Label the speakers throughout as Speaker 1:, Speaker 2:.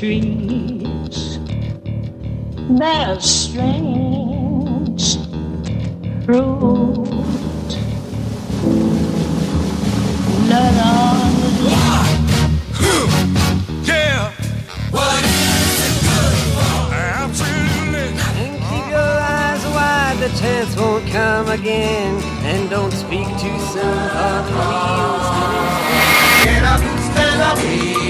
Speaker 1: trees bear strange fruit. Let on the
Speaker 2: Yeah. What is it good for? Absolutely.
Speaker 3: And keep your eyes wide, the chance won't come again. And don't speak too soon, for the
Speaker 4: Get up, stand up.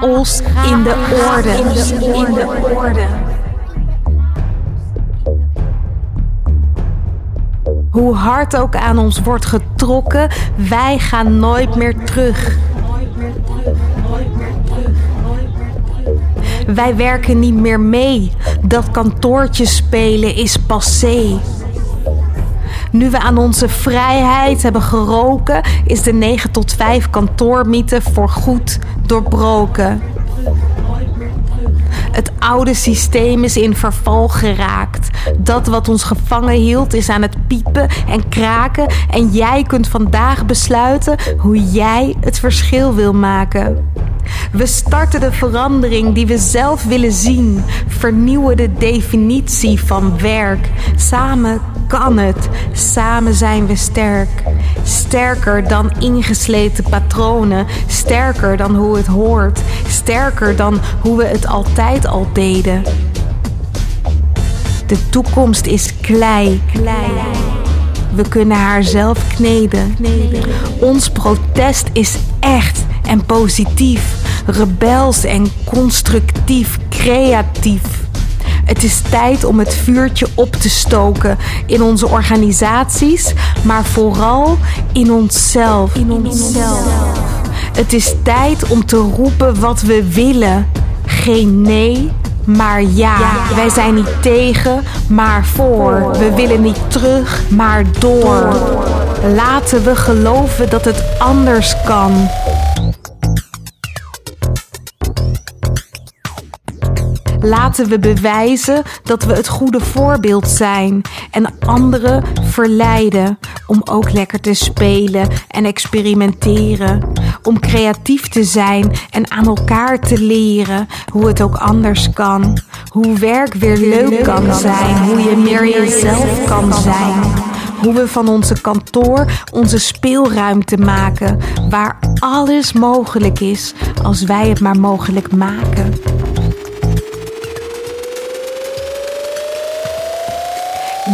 Speaker 5: De
Speaker 6: in de orde. In de orde. Hoe hard ook aan ons wordt getrokken, wij gaan nooit meer terug. Wij werken niet meer mee. Dat kantoortje spelen is passé. Nu we aan onze vrijheid hebben geroken, is de 9 tot 5 kantoormythe voorgoed doorbroken. Het oude systeem is in verval geraakt. Dat wat ons gevangen hield is aan het piepen en kraken. En jij kunt vandaag besluiten hoe jij het verschil wil maken. We starten de verandering die we zelf willen zien. Vernieuwen de definitie van werk. Samen kan het. Samen zijn we sterk. Sterker dan ingesleten patronen. Sterker dan hoe het hoort. Sterker dan hoe we het altijd al deden. De toekomst is klei. We kunnen haar zelf kneden. Ons protest is echt en positief. Rebels en constructief, creatief. Het is tijd om het vuurtje op te stoken in onze organisaties, maar vooral in onszelf. In onszelf. Het is tijd om te roepen wat we willen. Geen nee, maar ja. Wij zijn niet tegen, maar voor. We willen niet terug, maar door. Laten we geloven dat het anders kan. Laten we bewijzen dat we het goede voorbeeld zijn en anderen verleiden om ook lekker te spelen en experimenteren. Om creatief te zijn en aan elkaar te leren hoe het ook anders kan. Hoe werk weer leuk kan zijn, hoe je meer jezelf kan zijn. Hoe we van onze kantoor onze speelruimte maken, waar alles mogelijk is als wij het maar mogelijk maken.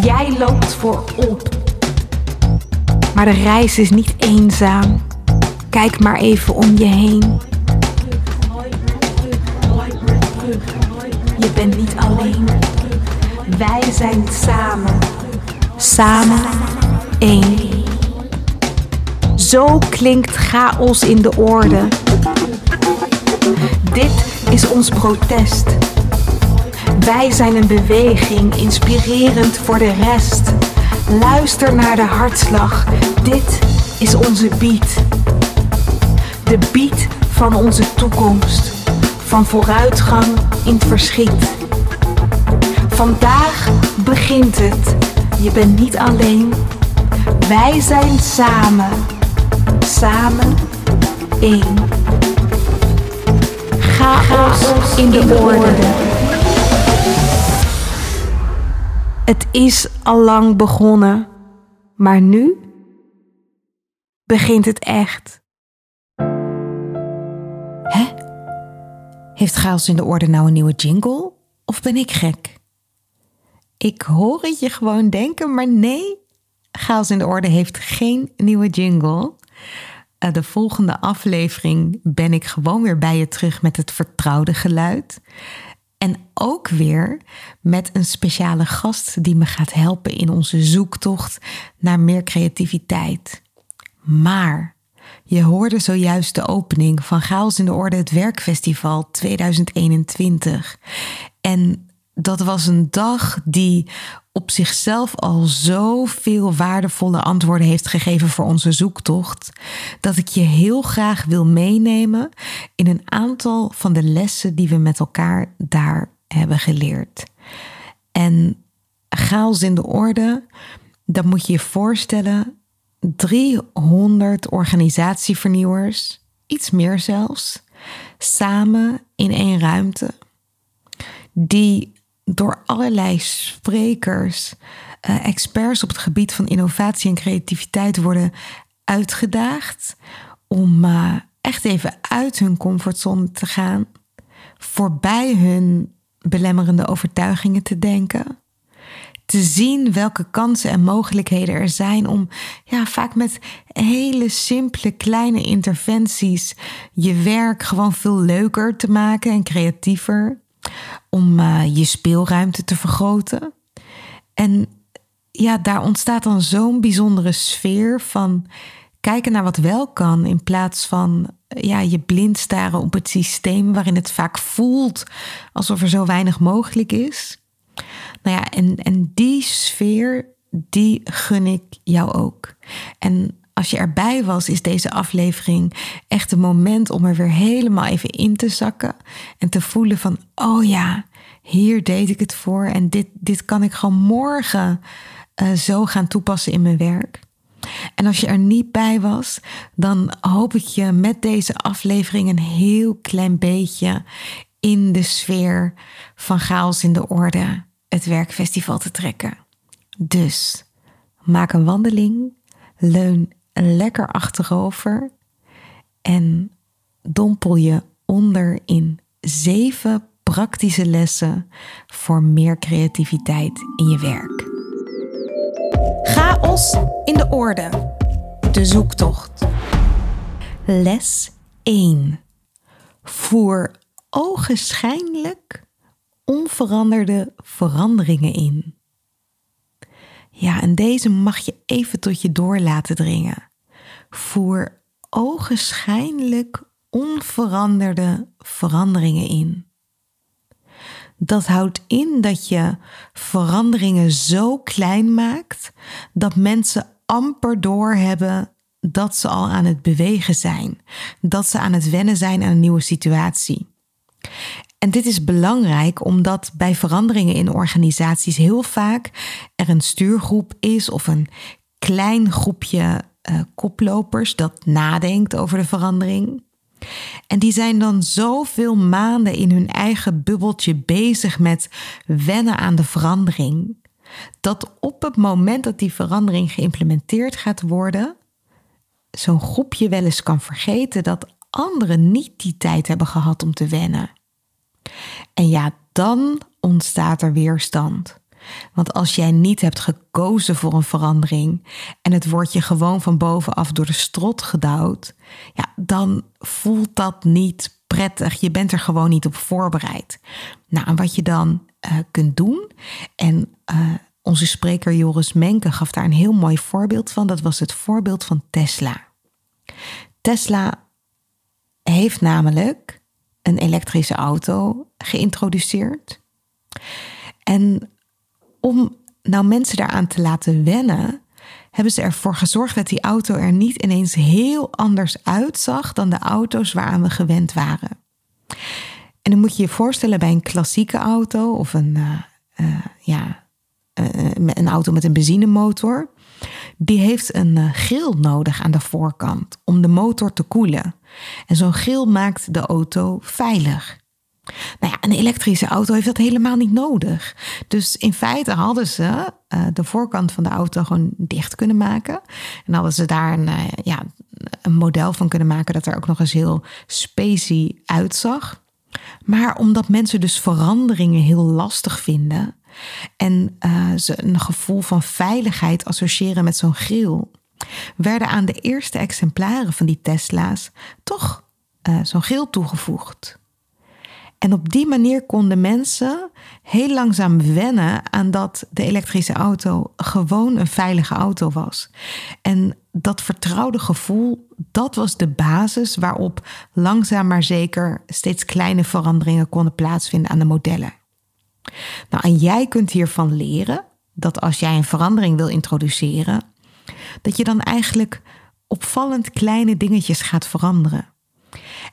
Speaker 6: Jij loopt voorop. Maar de reis is niet eenzaam. Kijk maar even om je heen. Je bent niet alleen. Wij zijn samen. Samen één. Zo klinkt chaos in de orde. Dit is ons protest. Wij zijn een beweging, inspirerend voor de rest. Luister naar de hartslag. Dit is onze beat. De beat van onze toekomst. Van vooruitgang in het verschiet. Vandaag begint het. Je bent niet alleen. Wij zijn samen. Samen één. Chaos in de orde. Het is al lang begonnen, maar nu begint het echt.
Speaker 7: Hè? Heeft Chaos in de Orde nou een nieuwe jingle? Of ben ik gek? Ik hoor het je gewoon denken, maar nee. Chaos in de Orde heeft geen nieuwe jingle. Eh, De volgende aflevering ben ik gewoon weer bij je terug met het vertrouwde geluid. En ook weer met een speciale gast die me gaat helpen in onze zoektocht naar meer creativiteit. Maar
Speaker 6: Je hoorde zojuist de opening van Chaos in de Orde het Werkfestival 2021. En dat was een dag die op zichzelf al zoveel waardevolle antwoorden heeft gegeven voor onze zoektocht, dat ik je heel graag wil meenemen in een aantal van de lessen die we met elkaar daar hebben geleerd. En chaos in de orde, dat moet je je voorstellen, 300 organisatievernieuwers, iets meer zelfs, samen in één ruimte, die door allerlei sprekers, eh, experts op het gebied van innovatie en creativiteit worden uitgedaagd om uh, echt even uit hun comfortzone te gaan, voorbij hun belemmerende overtuigingen te denken, te zien welke kansen en mogelijkheden er zijn om ja, vaak met hele simpele kleine interventies je werk gewoon veel leuker te maken en creatiever om uh, je speelruimte te vergroten. En ja, daar ontstaat dan zo'n bijzondere sfeer van kijken naar wat wel kan, in plaats van ja, je blind staren op het systeem waarin het vaak voelt alsof er zo weinig mogelijk is. Nou ja, en, en die sfeer, die gun ik jou ook. En als je erbij was, is deze aflevering echt een moment om er weer helemaal even in te zakken en te voelen van, oh ja, hier deed ik het voor en dit, dit kan ik gewoon morgen uh, zo gaan toepassen in mijn werk. En als je er niet bij was, dan hoop ik je met deze aflevering een heel klein beetje in de sfeer van chaos in de orde het werkfestival te trekken. Dus maak een wandeling, leun lekker achterover en dompel je onder in zeven praktische lessen voor meer creativiteit in je werk.
Speaker 8: Chaos in de orde. De zoektocht.
Speaker 6: Les 1. Voer ogenschijnlijk onveranderde veranderingen in. Ja, en deze mag je even tot je door laten dringen. Voer ogenschijnlijk onveranderde veranderingen in. Dat houdt in dat je veranderingen zo klein maakt dat mensen amper doorhebben dat ze al aan het bewegen zijn, dat ze aan het wennen zijn aan een nieuwe situatie. En dit is belangrijk omdat bij veranderingen in organisaties heel vaak er een stuurgroep is of een klein groepje uh, koplopers dat nadenkt over de verandering. En die zijn dan zoveel maanden in hun eigen bubbeltje bezig met wennen aan de verandering, dat op het moment dat die verandering geïmplementeerd gaat worden, zo'n groepje wel eens kan vergeten dat anderen niet die tijd hebben gehad om te wennen. En ja, dan ontstaat er weerstand. Want als jij niet hebt gekozen voor een verandering en het wordt je gewoon van bovenaf door de strot gedouwd, ja, dan voelt dat niet prettig. Je bent er gewoon niet op voorbereid. Nou, en wat je dan uh, kunt doen, en uh, onze spreker Joris Menke gaf daar een heel mooi voorbeeld van, dat was het voorbeeld van Tesla. Tesla heeft namelijk een elektrische auto geïntroduceerd. En om nou mensen daaraan te laten wennen, hebben ze ervoor gezorgd dat die auto er niet ineens heel anders uitzag dan de auto's waaraan we gewend waren. En dan moet je je voorstellen bij een klassieke auto of een, uh, uh, ja, uh, een auto met een benzinemotor. Die heeft een grill nodig aan de voorkant om de motor te koelen. En zo'n grill maakt de auto veilig. Nou ja, een elektrische auto heeft dat helemaal niet nodig. Dus in feite hadden ze uh, de voorkant van de auto gewoon dicht kunnen maken. En hadden ze daar een, uh, ja, een model van kunnen maken dat er ook nog eens heel specie uitzag. Maar omdat mensen dus veranderingen heel lastig vinden en uh, ze een gevoel van veiligheid associëren met zo'n grill, werden aan de eerste exemplaren van die Tesla's toch zo'n grill toegevoegd. En op die manier konden mensen heel langzaam wennen aan dat de elektrische auto gewoon een veilige auto was. En dat vertrouwde gevoel, dat was de basis waarop langzaam maar zeker steeds kleine veranderingen konden plaatsvinden aan de modellen. Nou, en jij kunt hiervan leren dat als jij een verandering wil introduceren, dat je dan eigenlijk opvallend kleine dingetjes gaat veranderen.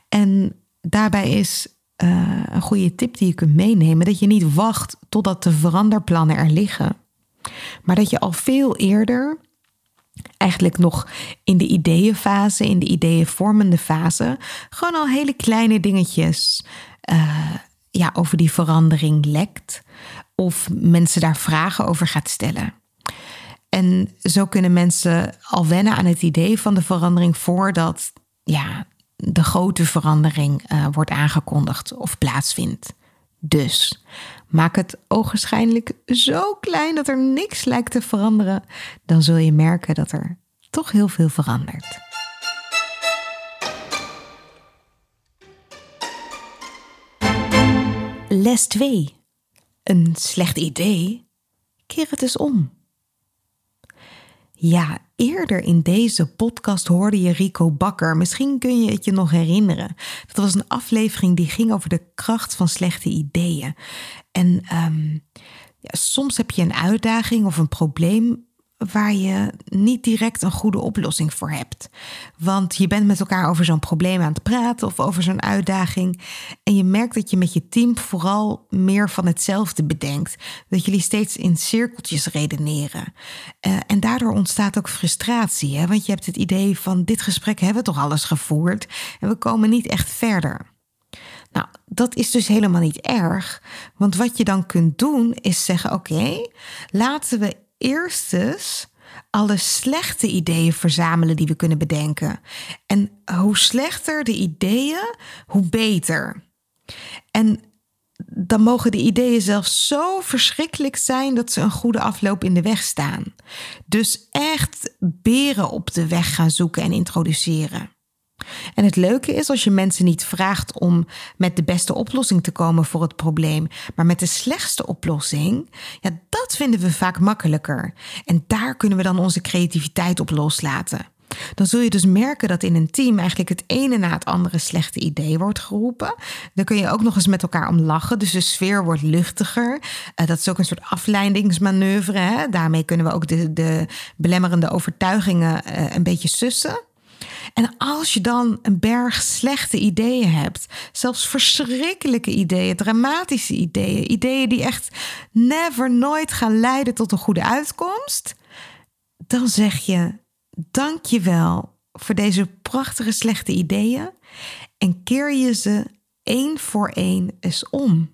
Speaker 6: En daarbij is uh, een goede tip die je kunt meenemen: dat je niet wacht totdat de veranderplannen er liggen, maar dat je al veel eerder, eigenlijk nog in de ideeënfase, in de ideeënvormende fase, gewoon al hele kleine dingetjes uh, ja, over die verandering lekt of mensen daar vragen over gaat stellen. En zo kunnen mensen al wennen aan het idee van de verandering voordat ja, de grote verandering uh, wordt aangekondigd of plaatsvindt. Dus maak het ogenschijnlijk zo klein dat er niks lijkt te veranderen, dan zul je merken dat er toch heel veel verandert. Les 2. Een slecht idee? Keer het eens om. Ja, eerder in deze podcast hoorde je Rico Bakker. Misschien kun je het je nog herinneren. Dat was een aflevering die ging over de kracht van slechte ideeën. En um, ja, soms heb je een uitdaging of een probleem waar je niet direct een goede oplossing voor hebt. Want je bent met elkaar over zo'n probleem aan het praten of over zo'n uitdaging. En je merkt dat je met je team vooral meer van hetzelfde bedenkt. Dat jullie steeds in cirkeltjes redeneren. Uh, en daardoor ontstaat ook frustratie. Hè? Want je hebt het idee van dit gesprek hebben we toch alles gevoerd. En we komen niet echt verder. Nou, dat is dus helemaal niet erg. Want wat je dan kunt doen is zeggen: oké, laten we eerst eens alle slechte ideeën verzamelen die we kunnen bedenken. En hoe slechter de ideeën, hoe beter. En dan mogen de ideeën zelfs zo verschrikkelijk zijn dat ze een goede afloop in de weg staan. Dus echt beren op de weg gaan zoeken en introduceren. En het leuke is als je mensen niet vraagt om met de beste oplossing te komen voor het probleem, maar met de slechtste oplossing, ja, dat vinden we vaak makkelijker. En daar kunnen we dan onze creativiteit op loslaten. Dan zul je dus merken dat in een team eigenlijk het ene na het andere slechte idee wordt geroepen. Dan kun je ook nog eens met elkaar om lachen. Dus de sfeer wordt luchtiger. Uh, dat is ook een soort afleidingsmanoeuvre. Hè? Daarmee kunnen we ook de, de belemmerende overtuigingen uh, een beetje sussen. En als je dan een berg slechte ideeën hebt, zelfs verschrikkelijke ideeën, dramatische ideeën, ideeën die echt never nooit gaan leiden tot een goede uitkomst, dan zeg je dank je wel voor deze prachtige slechte ideeën en keer je ze één voor één eens om.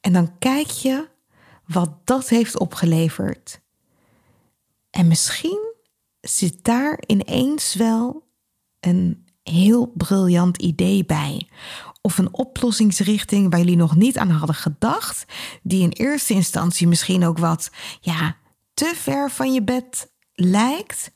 Speaker 6: En dan kijk je wat dat heeft opgeleverd. En misschien zit daar ineens wel een heel briljant idee bij. Of een oplossingsrichting waar jullie nog niet aan hadden gedacht, die in eerste instantie misschien ook wat ja, te ver van je bed lijkt.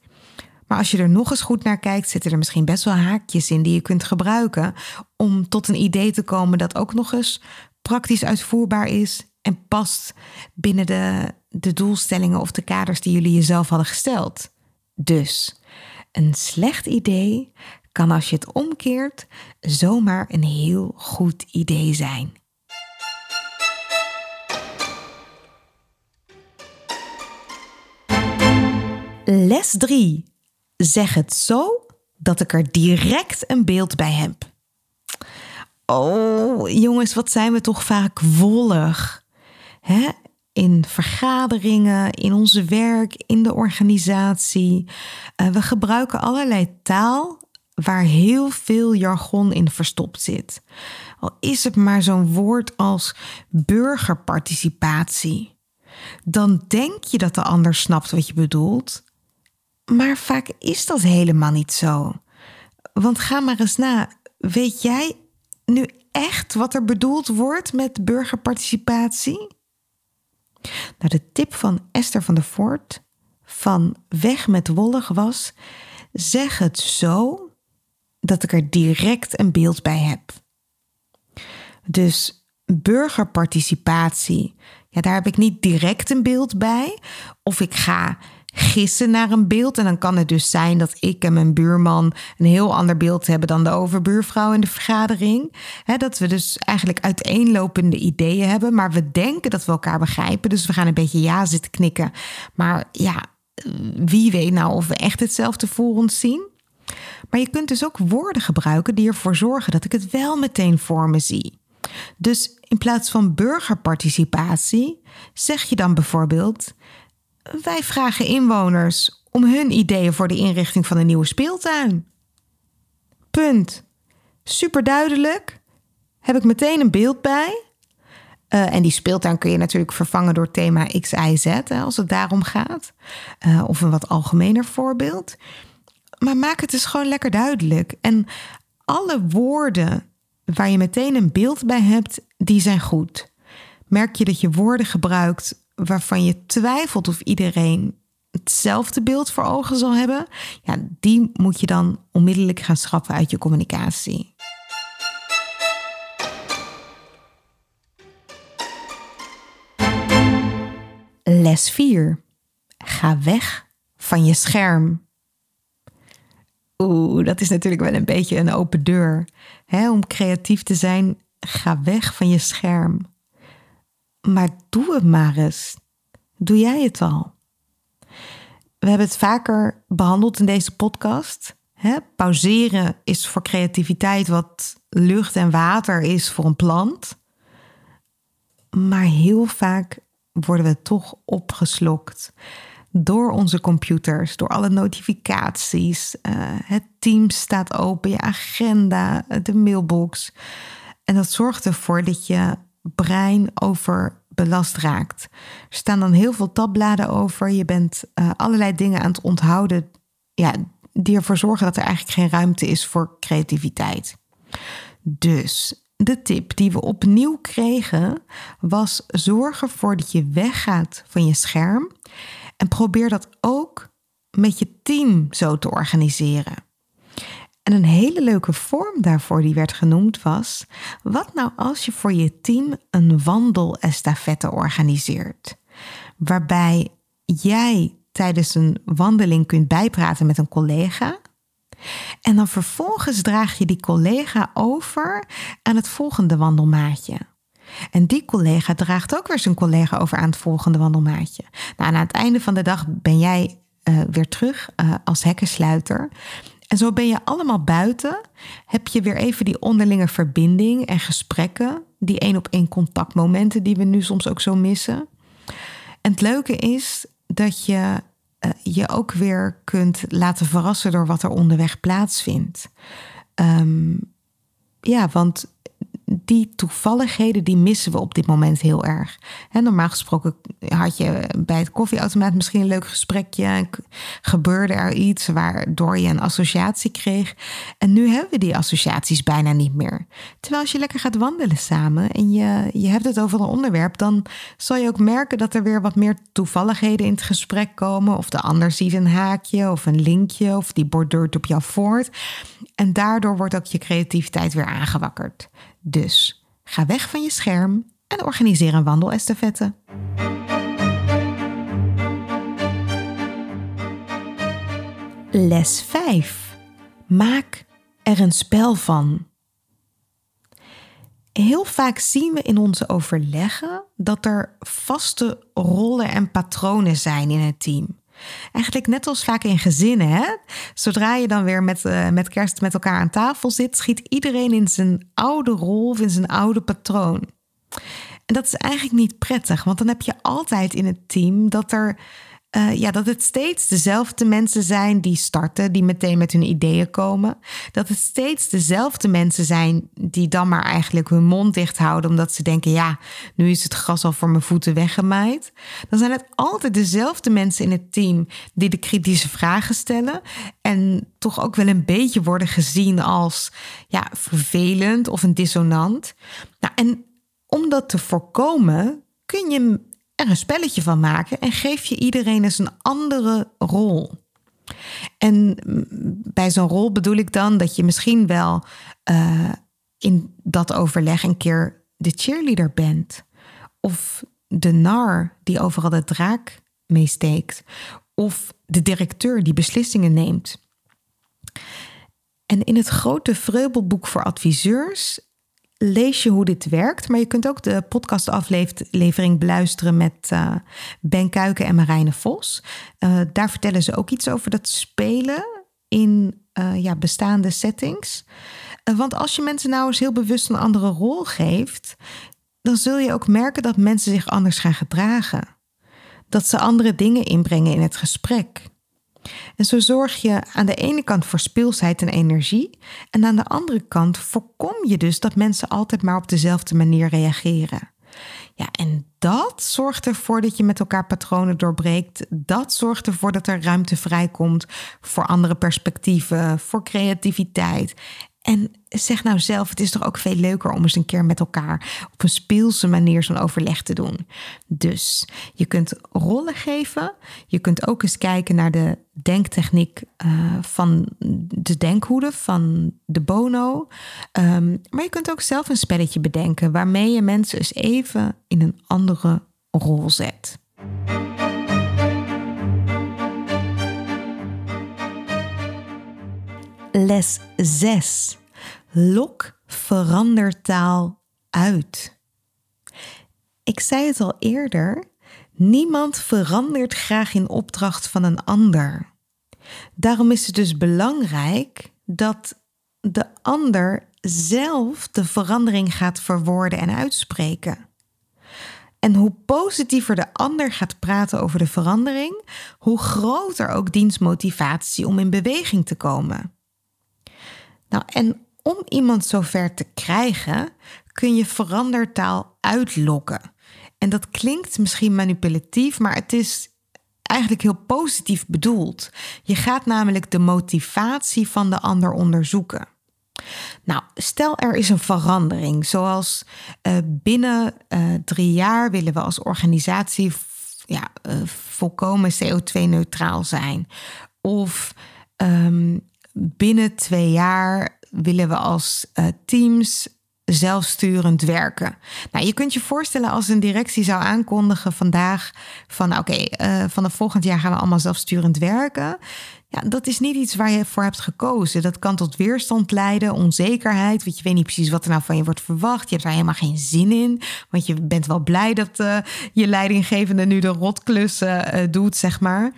Speaker 6: Maar als je er nog eens goed naar kijkt, zitten er misschien best wel haakjes in die je kunt gebruiken om tot een idee te komen dat ook nog eens praktisch uitvoerbaar is en past binnen de, de doelstellingen of de kaders die jullie jezelf hadden gesteld. Dus een slecht idee kan als je het omkeert zomaar een heel goed idee zijn. Les 3. Zeg het zo dat ik er direct een beeld bij heb. Oh, jongens, wat zijn we toch vaak wollig. Hè? In vergaderingen, in onze werk, in de organisatie. Uh, we gebruiken allerlei taal waar heel veel jargon in verstopt zit. Al is het maar zo'n woord als burgerparticipatie. Dan denk je dat de ander snapt wat je bedoelt, maar vaak is dat helemaal niet zo. Want ga maar eens na, weet jij nu echt wat er bedoeld wordt met burgerparticipatie? Nou, de tip van Esther van der Voort van Weg met Wollig was: zeg het zo dat ik er direct een beeld bij heb. Dus burgerparticipatie, ja, daar heb ik niet direct een beeld bij. Of ik ga gissen naar een beeld. En dan kan het dus zijn dat ik en mijn buurman een heel ander beeld hebben dan de overbuurvrouw in de vergadering. Dat we dus eigenlijk uiteenlopende ideeën hebben, maar we denken dat we elkaar begrijpen. Dus we gaan een beetje ja zitten knikken. Maar ja, wie weet nou of we echt hetzelfde voor ons zien? Maar je kunt dus ook woorden gebruiken die ervoor zorgen dat ik het wel meteen voor me zie. Dus in plaats van burgerparticipatie zeg je dan bijvoorbeeld: Wij vragen inwoners om hun ideeën voor de inrichting van een nieuwe speeltuin. Punt. Super duidelijk. Heb ik meteen een beeld bij. Uh, en die speeltuin kun je natuurlijk vervangen door thema X, Y, Z, hè, als het daarom gaat. Uh, of een wat algemener voorbeeld. Maar maak het dus gewoon lekker duidelijk. En alle woorden waar je meteen een beeld bij hebt, die zijn goed. Merk je dat je woorden gebruikt waarvan je twijfelt of iedereen hetzelfde beeld voor ogen zal hebben, ja, die moet je dan onmiddellijk gaan schrappen uit je communicatie. Les 4. Ga weg van je scherm. Oeh, dat is natuurlijk wel een beetje een open deur. Om creatief te zijn, ga weg van je scherm. Maar doe het maar eens. Doe jij het al? We hebben het vaker behandeld in deze podcast. Hè? Pauzeren is voor creativiteit wat lucht en water is voor een plant. Maar heel vaak worden we toch opgeslokt door onze computers, door alle notificaties. Uh, het team staat open, je agenda, de mailbox. En dat zorgt ervoor dat je brein overbelast raakt. Er staan dan heel veel tabbladen over. Je bent uh, allerlei dingen aan het onthouden ja, die ervoor zorgen dat er eigenlijk geen ruimte is voor creativiteit. Dus de tip die we opnieuw kregen was: zorg ervoor dat je weggaat van je scherm en probeer dat ook met je team zo te organiseren. En een hele leuke vorm daarvoor die werd genoemd was: wat nou als je voor je team een wandelestafette organiseert? Waarbij jij tijdens een wandeling kunt bijpraten met een collega. En dan vervolgens draag je die collega over aan het volgende wandelmaatje. En die collega draagt ook weer zijn collega over aan het volgende wandelmaatje. Nou, aan het einde van de dag ben jij uh, weer terug uh, als hekkensluiter. En zo ben je allemaal buiten. Heb je weer even die onderlinge verbinding en gesprekken. Die één op één contactmomenten die we nu soms ook zo missen. En het leuke is dat je uh, je ook weer kunt laten verrassen door wat er onderweg plaatsvindt. Um, ja, want die toevalligheden, die missen we op dit moment heel erg. En normaal gesproken had je bij het koffieautomaat misschien een leuk gesprekje. Gebeurde er iets waardoor je een associatie kreeg. En nu hebben we die associaties bijna niet meer. Terwijl als je lekker gaat wandelen samen en je, je hebt het over een onderwerp, dan zal je ook merken dat er weer wat meer toevalligheden in het gesprek komen. Of de ander ziet een haakje of een linkje of die borduurt op jou voort. En daardoor wordt ook je creativiteit weer aangewakkerd. Dus ga weg van je scherm en organiseer een wandelestafette. Les 5. Maak er een spel van. Heel vaak zien we in onze overleggen dat er vaste rollen en patronen zijn in het team. Eigenlijk net als vaak in gezinnen. Hè? Zodra je dan weer met, uh, met kerst met elkaar aan tafel zit, schiet iedereen in zijn oude rol of in zijn oude patroon. En dat is eigenlijk niet prettig, want dan heb je altijd in het team dat er uh, ja, dat het steeds dezelfde mensen zijn die starten, die meteen met hun ideeën komen. Dat het steeds dezelfde mensen zijn die dan maar eigenlijk hun mond dicht houden, omdat ze denken: ja, nu is het gras al voor mijn voeten weggemaaid. Dan zijn het altijd dezelfde mensen in het team die de kritische vragen stellen en toch ook wel een beetje worden gezien als ja, vervelend of een dissonant. Nou, en om dat te voorkomen, kun je er een spelletje van maken en geef je iedereen eens een andere rol. En bij zo'n rol bedoel ik dan dat je misschien wel uh, in dat overleg een keer de cheerleader bent. Of de nar die overal de draak meesteekt. of de directeur die beslissingen neemt. En in het grote vreubelboek voor adviseurs lees je hoe dit werkt. Maar je kunt ook de podcastaflevering beluisteren met uh, Ben Kuiken en Marijne Vos. Uh, daar vertellen ze ook iets over dat spelen in uh, ja, bestaande settings. want als je mensen nou eens heel bewust een andere rol geeft, dan zul je ook merken dat mensen zich anders gaan gedragen. Dat ze andere dingen inbrengen in het gesprek. En zo zorg je aan de ene kant voor speelsheid en energie. En aan de andere kant voorkom je dus dat mensen altijd maar op dezelfde manier reageren. Ja, en dat zorgt ervoor dat je met elkaar patronen doorbreekt. Dat zorgt ervoor dat er ruimte vrijkomt voor andere perspectieven, voor creativiteit. En zeg nou zelf, het is toch ook veel leuker om eens een keer met elkaar op een speelse manier zo'n overleg te doen. Dus je kunt rollen geven. Je kunt ook eens kijken naar de denktechniek uh, van de denkhoede van de Bono. Um, maar je kunt ook zelf een spelletje bedenken waarmee je mensen eens even in een andere rol zet. Les 6. Lok verandertaal uit. Ik zei het al eerder, niemand verandert graag in opdracht van een ander. Daarom is het dus belangrijk dat de ander zelf de verandering gaat verwoorden en uitspreken. En hoe positiever de ander gaat praten over de verandering, hoe groter ook diens motivatie om in beweging te komen. Nou, en om iemand zover te krijgen, kun je verandertaal uitlokken. En dat klinkt misschien manipulatief, maar het is eigenlijk heel positief bedoeld. Je gaat namelijk de motivatie van de ander onderzoeken. Nou, stel er is een verandering, zoals uh, binnen uh, drie jaar willen we als organisatie ja, uh, volkomen CO2-neutraal zijn. Of um, binnen twee jaar willen we als uh, teams zelfsturend werken. Nou, je kunt je voorstellen als een directie zou aankondigen vandaag van oké, okay, uh, vanaf volgend jaar gaan we allemaal zelfsturend werken. Ja, dat is niet iets waar je voor hebt gekozen. Dat kan tot weerstand leiden, onzekerheid. Want je weet niet precies wat er nou van je wordt verwacht. Je hebt daar helemaal geen zin in. Want je bent wel blij dat uh, je leidinggevende nu de rotklussen doet, zeg maar.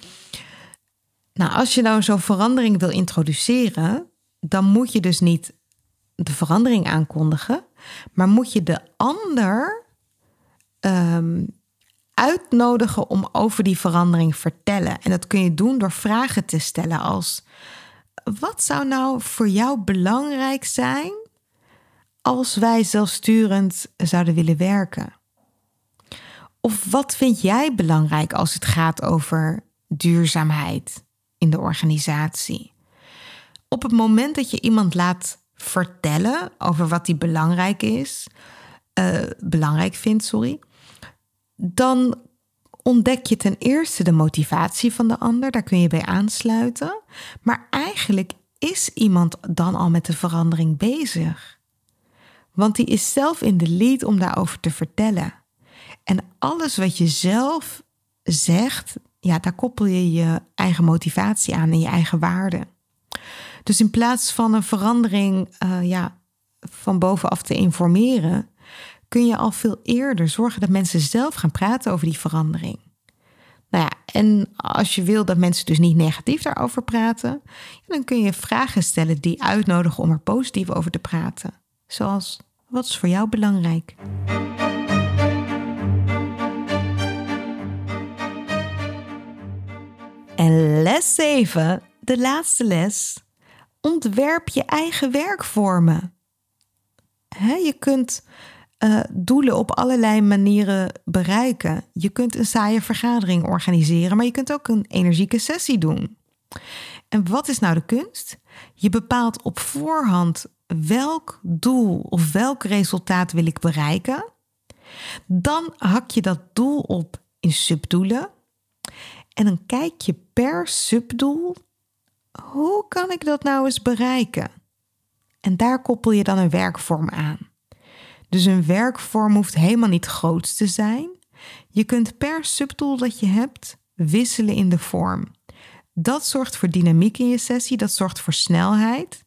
Speaker 6: Nou, als je nou zo'n verandering wil introduceren, dan moet je dus niet de verandering aankondigen, maar moet je de ander um, uitnodigen om over die verandering vertellen. En dat kun je doen door vragen te stellen als: wat zou nou voor jou belangrijk zijn als wij zelfsturend zouden willen werken? Of wat vind jij belangrijk als het gaat over duurzaamheid? In de organisatie. Op het moment dat je iemand laat vertellen over wat die belangrijk is, uh, belangrijk vindt, sorry, dan ontdek je ten eerste de motivatie van de ander, daar kun je bij aansluiten. Maar eigenlijk is iemand dan al met de verandering bezig. Want die is zelf in de lead om daarover te vertellen. En alles wat je zelf zegt, ja, daar koppel je je eigen motivatie aan en je eigen waarde. Dus in plaats van een verandering uh, ja, van bovenaf te informeren, kun je al veel eerder zorgen dat mensen zelf gaan praten over die verandering. Nou ja, en als je wil dat mensen dus niet negatief daarover praten, dan kun je vragen stellen die uitnodigen om er positief over te praten. Zoals, wat is voor jou belangrijk? Les 7, de laatste les. Ontwerp je eigen werkvormen. Je kunt uh, doelen op allerlei manieren bereiken. Je kunt een saaie vergadering organiseren, maar je kunt ook een energieke sessie doen. En wat is nou de kunst? Je bepaalt op voorhand welk doel of welk resultaat wil ik bereiken. Dan hak je dat doel op in subdoelen. En dan kijk je per subdoel, hoe kan ik dat nou eens bereiken? En daar koppel je dan een werkvorm aan. Dus een werkvorm hoeft helemaal niet groot te zijn. Je kunt per subdoel dat je hebt wisselen in de vorm. Dat zorgt voor dynamiek in je sessie, dat zorgt voor snelheid.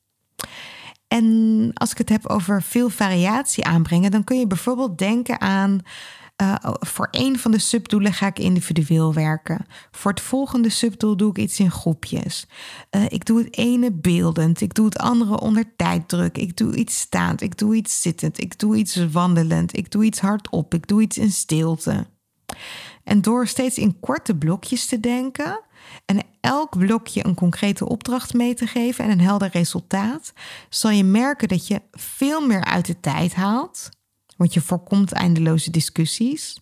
Speaker 6: En als ik het heb over veel variatie aanbrengen, dan kun je bijvoorbeeld denken aan. Uh, voor één van de subdoelen ga ik individueel werken. Voor het volgende subdoel doe ik iets in groepjes. Uh, ik doe het ene beeldend, ik doe het andere onder tijddruk. Ik doe iets staand, ik doe iets zittend, ik doe iets wandelend, ik doe iets hardop, ik doe iets in stilte. En door steeds in korte blokjes te denken en elk blokje een concrete opdracht mee te geven en een helder resultaat, zal je merken dat je veel meer uit de tijd haalt. Want je voorkomt eindeloze discussies.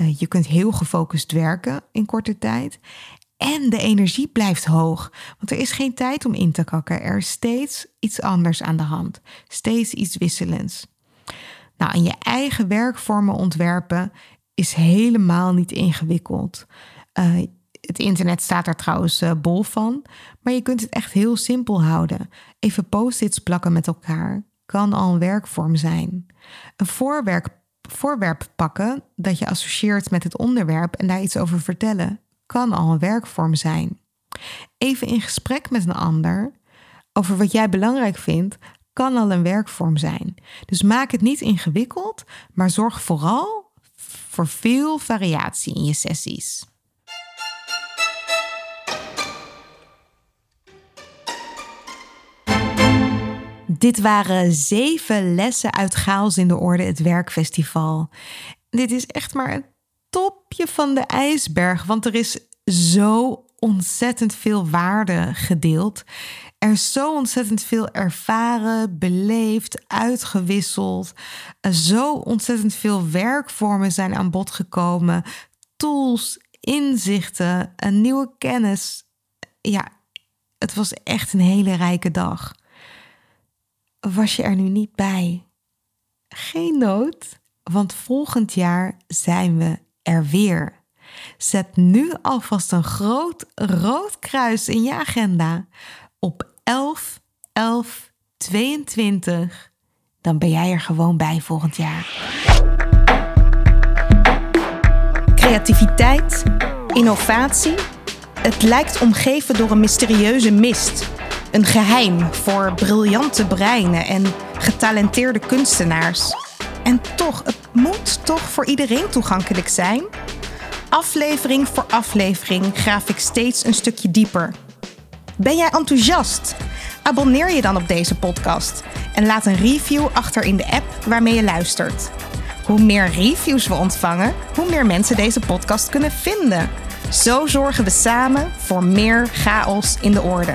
Speaker 6: Uh, je kunt heel gefocust werken in korte tijd. En de energie blijft hoog. Want er is geen tijd om in te kakken. Er is steeds iets anders aan de hand. Steeds iets wisselends. Nou, en je eigen werkvormen ontwerpen is helemaal niet ingewikkeld. Uh, het internet staat daar trouwens uh, bol van. Maar je kunt het echt heel simpel houden. Even post-its plakken met elkaar kan al een werkvorm zijn. Een voorwerp, voorwerp pakken dat je associeert met het onderwerp en daar iets over vertellen kan al een werkvorm zijn. Even in gesprek met een ander over wat jij belangrijk vindt kan al een werkvorm zijn. Dus maak het niet ingewikkeld, maar zorg vooral voor veel variatie in je sessies. Dit waren zeven lessen uit Chaos in de Orde, het werkfestival. Dit is echt maar het topje van de ijsberg, want er is zo ontzettend veel waarde gedeeld. Er is zo ontzettend veel ervaren, beleefd, uitgewisseld. Zo ontzettend veel werkvormen zijn aan bod gekomen. Tools, inzichten, een nieuwe kennis. Ja, het was echt een hele rijke dag was je er nu niet bij? Geen nood, want volgend jaar zijn we er weer. Zet nu alvast een groot rood kruis in je agenda op 11, 11, 22. Dan ben jij er gewoon bij volgend jaar. Creativiteit, innovatie. Het lijkt omgeven door een mysterieuze mist. Een geheim voor briljante breinen en getalenteerde kunstenaars. En toch, het moet toch voor iedereen toegankelijk zijn? Aflevering voor aflevering graaf ik steeds een stukje dieper. Ben jij enthousiast? Abonneer je dan op deze podcast en laat een review achter in de app waarmee je luistert. Hoe meer reviews we ontvangen, hoe meer mensen deze podcast kunnen vinden. Zo zorgen we samen voor meer chaos in de orde.